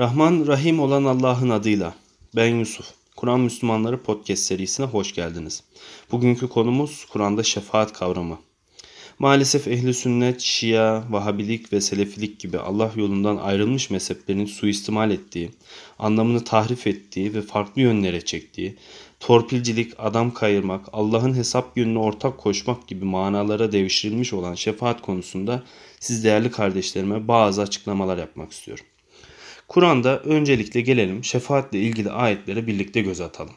Rahman Rahim olan Allah'ın adıyla. Ben Yusuf. Kur'an Müslümanları podcast serisine hoş geldiniz. Bugünkü konumuz Kur'an'da şefaat kavramı. Maalesef ehli sünnet, şia, vahabilik ve selefilik gibi Allah yolundan ayrılmış mezheplerin suistimal ettiği, anlamını tahrif ettiği ve farklı yönlere çektiği, torpilcilik, adam kayırmak, Allah'ın hesap gününe ortak koşmak gibi manalara devşirilmiş olan şefaat konusunda siz değerli kardeşlerime bazı açıklamalar yapmak istiyorum. Kur'an'da öncelikle gelelim şefaatle ilgili ayetlere birlikte göz atalım.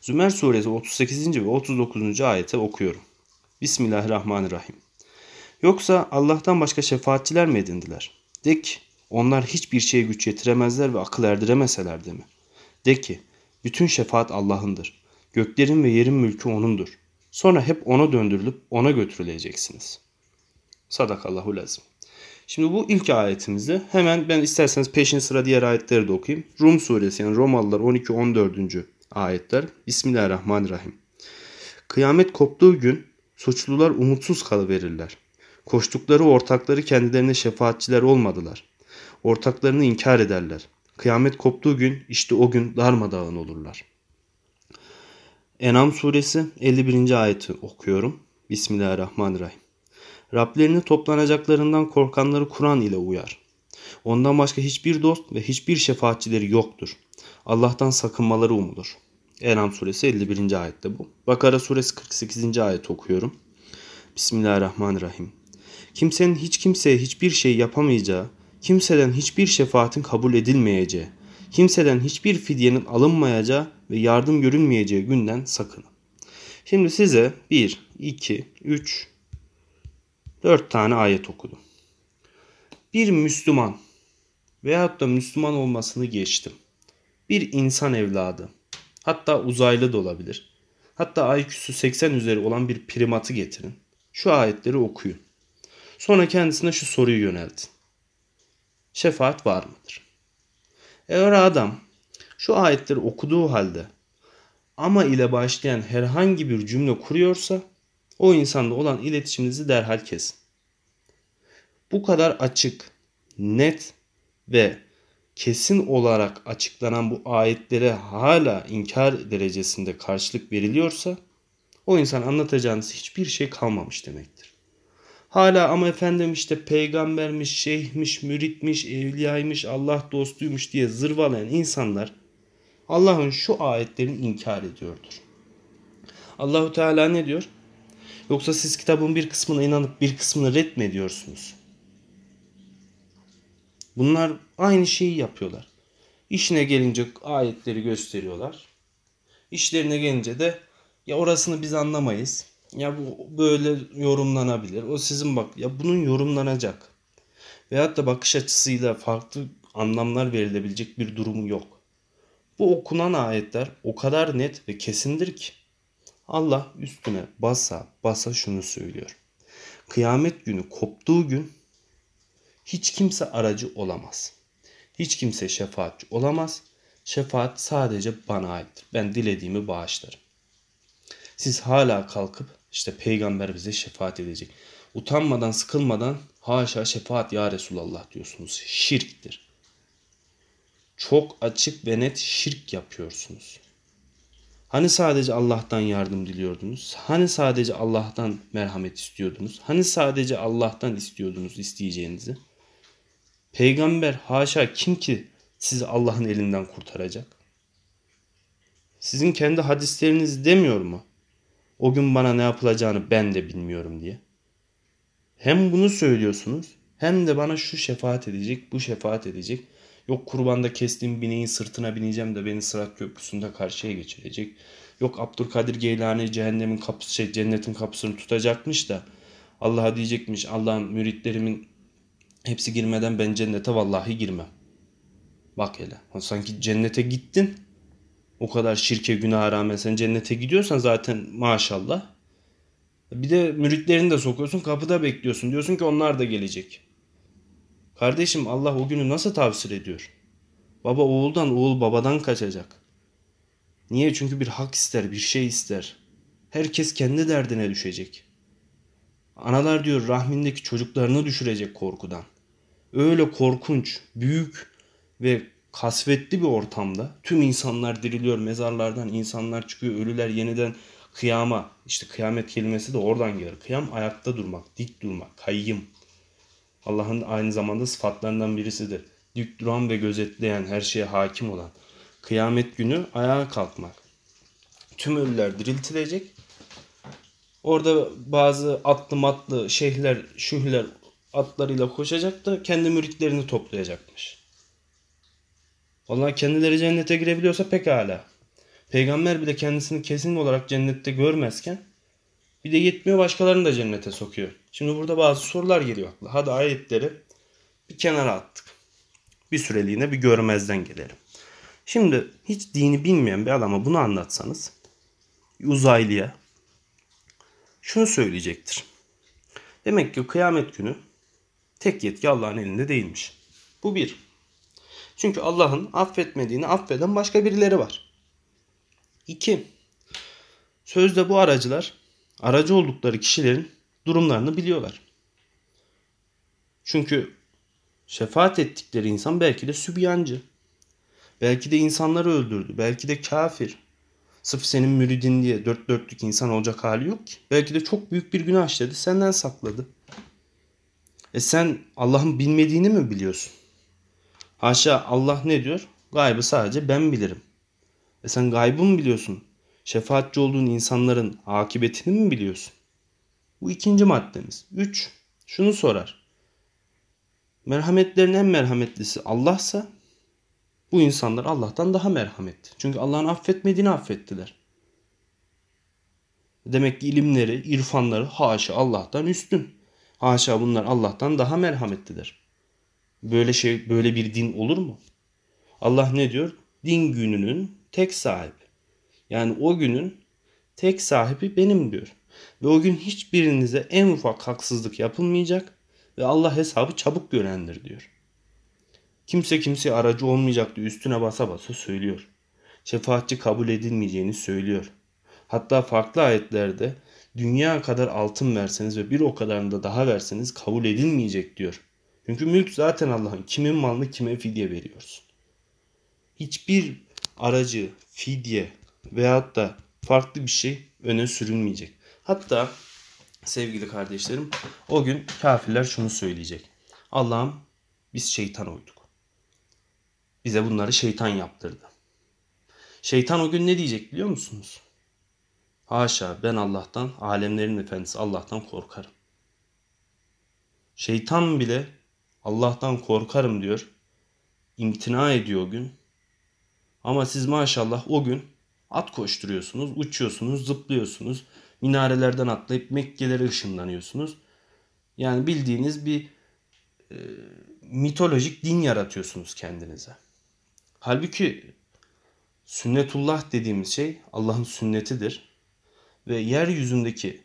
Zümer suresi 38. ve 39. ayete okuyorum. Bismillahirrahmanirrahim. Yoksa Allah'tan başka şefaatçiler mi edindiler? De ki onlar hiçbir şeye güç yetiremezler ve akıl erdiremeseler de mi? De ki bütün şefaat Allah'ındır. Göklerin ve yerin mülkü O'nundur. Sonra hep O'na döndürülüp O'na götürüleceksiniz. Sadakallahu lazım. Şimdi bu ilk ayetimizde hemen ben isterseniz peşin sıra diğer ayetleri de okuyayım. Rum suresi yani Romalılar 12-14. ayetler. Bismillahirrahmanirrahim. Kıyamet koptuğu gün suçlular umutsuz kalıverirler. Koştukları ortakları kendilerine şefaatçiler olmadılar. Ortaklarını inkar ederler. Kıyamet koptuğu gün işte o gün darmadağın olurlar. Enam suresi 51. ayeti okuyorum. Bismillahirrahmanirrahim. Rablerini toplanacaklarından korkanları Kur'an ile uyar. Ondan başka hiçbir dost ve hiçbir şefaatçileri yoktur. Allah'tan sakınmaları umulur. Enam suresi 51. ayette bu. Bakara suresi 48. ayet okuyorum. Bismillahirrahmanirrahim. Kimsenin hiç kimseye hiçbir şey yapamayacağı, kimseden hiçbir şefaatin kabul edilmeyeceği, kimseden hiçbir fidyenin alınmayacağı ve yardım görünmeyeceği günden sakının. Şimdi size 1, 2, 3, 4 tane ayet okudum. Bir Müslüman veyahut da Müslüman olmasını geçtim. Bir insan evladı, hatta uzaylı da olabilir. Hatta IQ'su 80 üzeri olan bir primatı getirin. Şu ayetleri okuyun. Sonra kendisine şu soruyu yöneltin. Şefaat var mıdır? Eğer adam şu ayetleri okuduğu halde ama ile başlayan herhangi bir cümle kuruyorsa o insanla olan iletişiminizi derhal kesin. Bu kadar açık, net ve kesin olarak açıklanan bu ayetlere hala inkar derecesinde karşılık veriliyorsa o insan anlatacağınız hiçbir şey kalmamış demektir. Hala ama efendim işte peygambermiş, şeyhmiş, müritmiş, evliyaymış, Allah dostuymuş diye zırvalayan insanlar Allah'ın şu ayetlerini inkar ediyordur. Allahu Teala ne diyor? Yoksa siz kitabın bir kısmına inanıp bir kısmını red mi ediyorsunuz? Bunlar aynı şeyi yapıyorlar. İşine gelince ayetleri gösteriyorlar. İşlerine gelince de ya orasını biz anlamayız. Ya bu böyle yorumlanabilir. O sizin bak ya bunun yorumlanacak. Veyahut da bakış açısıyla farklı anlamlar verilebilecek bir durumu yok. Bu okunan ayetler o kadar net ve kesindir ki Allah üstüne basa basa şunu söylüyor. Kıyamet günü koptuğu gün hiç kimse aracı olamaz. Hiç kimse şefaatçi olamaz. Şefaat sadece bana aittir. Ben dilediğimi bağışlarım. Siz hala kalkıp işte peygamber bize şefaat edecek. Utanmadan sıkılmadan haşa şefaat ya Resulallah diyorsunuz. Şirktir. Çok açık ve net şirk yapıyorsunuz. Hani sadece Allah'tan yardım diliyordunuz? Hani sadece Allah'tan merhamet istiyordunuz? Hani sadece Allah'tan istiyordunuz isteyeceğinizi? Peygamber haşa kim ki sizi Allah'ın elinden kurtaracak? Sizin kendi hadisleriniz demiyor mu? O gün bana ne yapılacağını ben de bilmiyorum diye. Hem bunu söylüyorsunuz hem de bana şu şefaat edecek, bu şefaat edecek. Yok kurbanda kestiğim bineğin sırtına bineceğim de beni Sırat Köprüsü'nde karşıya geçirecek. Yok Abdülkadir Geylani cehennemin kapısı, şey, cennetin kapısını tutacakmış da Allah'a diyecekmiş Allah'ın müritlerimin hepsi girmeden ben cennete vallahi girmem. Bak hele sanki cennete gittin o kadar şirke günaha rağmen sen cennete gidiyorsan zaten maşallah. Bir de müritlerini de sokuyorsun kapıda bekliyorsun. Diyorsun ki onlar da gelecek. Kardeşim Allah o günü nasıl tavsiye ediyor? Baba oğuldan, oğul babadan kaçacak. Niye? Çünkü bir hak ister, bir şey ister. Herkes kendi derdine düşecek. Analar diyor rahmindeki çocuklarını düşürecek korkudan. Öyle korkunç, büyük ve kasvetli bir ortamda tüm insanlar diriliyor, mezarlardan insanlar çıkıyor, ölüler yeniden kıyama, işte kıyamet kelimesi de oradan gelir. Kıyam ayakta durmak, dik durmak, kayyım. Allah'ın aynı zamanda sıfatlarından birisidir. Dik duran ve gözetleyen, her şeye hakim olan. Kıyamet günü ayağa kalkmak. Tüm ölüler diriltilecek. Orada bazı atlı matlı şeyhler, şühler atlarıyla koşacak da kendi müritlerini toplayacakmış. Onlar kendileri cennete girebiliyorsa pekala. Peygamber bile kendisini kesin olarak cennette görmezken bir de yetmiyor başkalarını da cennete sokuyor. Şimdi burada bazı sorular geliyor. Hadi ayetleri bir kenara attık. Bir süreliğine bir görmezden gelelim. Şimdi hiç dini bilmeyen bir adama bunu anlatsanız uzaylıya şunu söyleyecektir. Demek ki kıyamet günü tek yetki Allah'ın elinde değilmiş. Bu bir. Çünkü Allah'ın affetmediğini affeden başka birileri var. İki. Sözde bu aracılar aracı oldukları kişilerin durumlarını biliyorlar. Çünkü şefaat ettikleri insan belki de sübyancı. Belki de insanları öldürdü. Belki de kafir. Sırf senin müridin diye dört dörtlük insan olacak hali yok ki. Belki de çok büyük bir günah işledi. Senden sakladı. E sen Allah'ın bilmediğini mi biliyorsun? Haşa Allah ne diyor? Gaybı sadece ben bilirim. E sen gaybı mı biliyorsun? Şefaatçi olduğun insanların akıbetini mi biliyorsun? Bu ikinci maddemiz. Üç, şunu sorar. Merhametlerin en merhametlisi Allah'sa bu insanlar Allah'tan daha merhametli. Çünkü Allah'ın affetmediğini affettiler. Demek ki ilimleri, irfanları haşa Allah'tan üstün. Haşa bunlar Allah'tan daha merhametlidir. Böyle şey, böyle bir din olur mu? Allah ne diyor? Din gününün tek sahibi. Yani o günün tek sahibi benim diyor. Ve o gün hiçbirinize en ufak haksızlık yapılmayacak ve Allah hesabı çabuk görendir diyor. Kimse kimseye aracı olmayacaktı üstüne basa basa söylüyor. Şefaatçi kabul edilmeyeceğini söylüyor. Hatta farklı ayetlerde dünya kadar altın verseniz ve bir o kadarını da daha verseniz kabul edilmeyecek diyor. Çünkü mülk zaten Allah'ın. Kimin malını kime fidye veriyorsun. Hiçbir aracı, fidye veyahut da farklı bir şey öne sürülmeyecek. Hatta sevgili kardeşlerim o gün kafirler şunu söyleyecek. Allah'ım biz şeytan uyduk. Bize bunları şeytan yaptırdı. Şeytan o gün ne diyecek biliyor musunuz? Haşa ben Allah'tan, alemlerin efendisi Allah'tan korkarım. Şeytan bile Allah'tan korkarım diyor. İmtina ediyor o gün. Ama siz maşallah o gün at koşturuyorsunuz, uçuyorsunuz, zıplıyorsunuz. Minarelerden atlayıp Mekke'lere ışınlanıyorsunuz. Yani bildiğiniz bir e, mitolojik din yaratıyorsunuz kendinize. Halbuki sünnetullah dediğimiz şey Allah'ın sünnetidir. Ve yeryüzündeki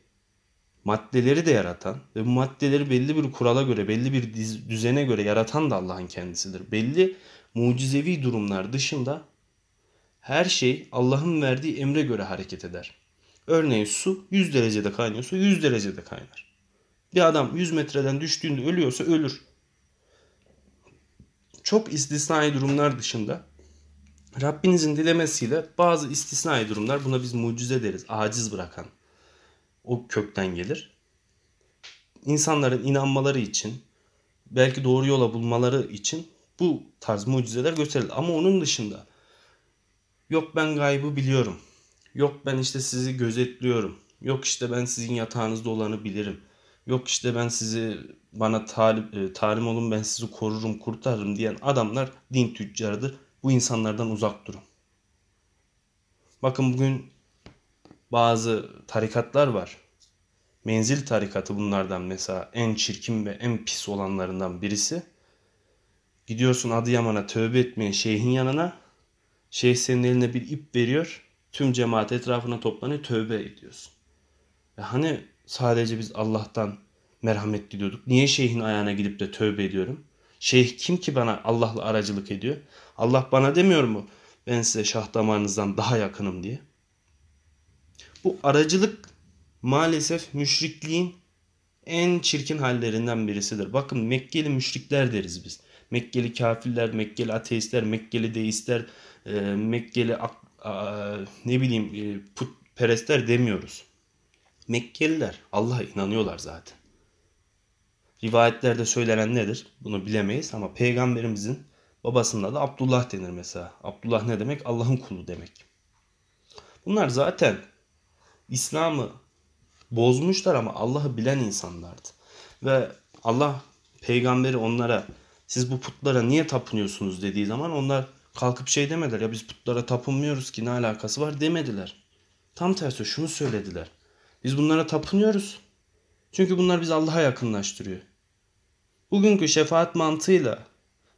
maddeleri de yaratan ve bu maddeleri belli bir kurala göre, belli bir düzene göre yaratan da Allah'ın kendisidir. Belli mucizevi durumlar dışında her şey Allah'ın verdiği emre göre hareket eder. Örneğin su 100 derecede kaynıyorsa 100 derecede kaynar. Bir adam 100 metreden düştüğünde ölüyorsa ölür. Çok istisnai durumlar dışında Rabbinizin dilemesiyle bazı istisnai durumlar buna biz mucize deriz. Aciz bırakan o kökten gelir. İnsanların inanmaları için belki doğru yola bulmaları için bu tarz mucizeler gösterilir. Ama onun dışında yok ben gaybı biliyorum. Yok ben işte sizi gözetliyorum. Yok işte ben sizin yatağınızda olanı bilirim. Yok işte ben sizi bana talim, e, talim olun ben sizi korurum kurtarırım diyen adamlar din tüccarıdır. Bu insanlardan uzak durun. Bakın bugün bazı tarikatlar var. Menzil tarikatı bunlardan mesela en çirkin ve en pis olanlarından birisi. Gidiyorsun Adıyaman'a tövbe etmeye şeyhin yanına. Şeyh senin eline bir ip veriyor. Tüm cemaat etrafına toplanıyor tövbe ediyorsun. Ya hani sadece biz Allah'tan merhamet diliyorduk. Niye şeyhin ayağına gidip de tövbe ediyorum? Şeyh kim ki bana Allah'la aracılık ediyor? Allah bana demiyor mu? Ben size şah damarınızdan daha yakınım diye. Bu aracılık maalesef müşrikliğin en çirkin hallerinden birisidir. Bakın Mekkeli müşrikler deriz biz. Mekkeli kafirler, Mekkeli ateistler, Mekkeli deistler, e, Mekkeli ne bileyim e, putperestler demiyoruz. Mekkeliler Allah'a inanıyorlar zaten. Rivayetlerde söylenen nedir? Bunu bilemeyiz ama peygamberimizin babasının adı Abdullah denir mesela. Abdullah ne demek? Allah'ın kulu demek. Bunlar zaten İslam'ı bozmuşlar ama Allah'ı bilen insanlardı. Ve Allah peygamberi onlara siz bu putlara niye tapınıyorsunuz dediği zaman onlar kalkıp şey demediler ya biz putlara tapınmıyoruz ki ne alakası var demediler. Tam tersi şunu söylediler. Biz bunlara tapınıyoruz. Çünkü bunlar bizi Allah'a yakınlaştırıyor. Bugünkü şefaat mantığıyla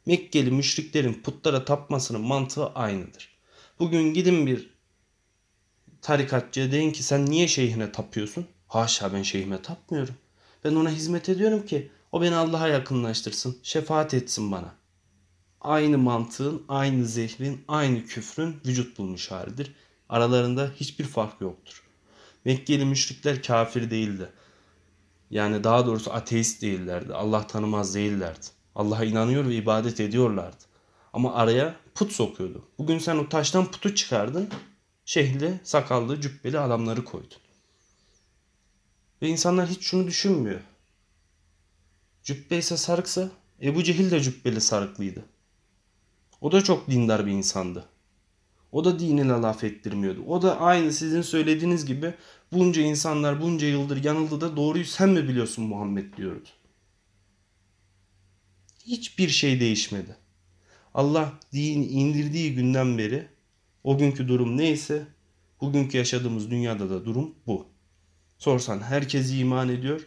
Mekkeli müşriklerin putlara tapmasının mantığı aynıdır. Bugün gidin bir tarikatçıya deyin ki sen niye şeyhine tapıyorsun? Haşa ben şeyhime tapmıyorum. Ben ona hizmet ediyorum ki o beni Allah'a yakınlaştırsın, şefaat etsin bana. Aynı mantığın, aynı zehrin, aynı küfrün vücut bulmuş halidir. Aralarında hiçbir fark yoktur. Mekkeli müşrikler kafir değildi. Yani daha doğrusu ateist değillerdi. Allah tanımaz değillerdi. Allah'a inanıyor ve ibadet ediyorlardı. Ama araya put sokuyordu. Bugün sen o taştan putu çıkardın. Şehirli, sakallı, cübbeli adamları koydun. Ve insanlar hiç şunu düşünmüyor. Cübbe sarıksa Ebu Cehil de cübbeli sarıklıydı. O da çok dindar bir insandı. O da dinine laf ettirmiyordu. O da aynı sizin söylediğiniz gibi bunca insanlar bunca yıldır yanıldı da doğruyu sen mi biliyorsun Muhammed diyordu. Hiçbir şey değişmedi. Allah din indirdiği günden beri o günkü durum neyse bugünkü yaşadığımız dünyada da durum bu. Sorsan herkes iman ediyor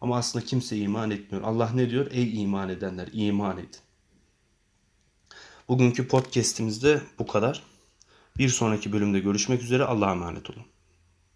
ama aslında kimse iman etmiyor. Allah ne diyor? Ey iman edenler iman edin. Bugünkü podcast'imizde bu kadar. Bir sonraki bölümde görüşmek üzere. Allah'a emanet olun.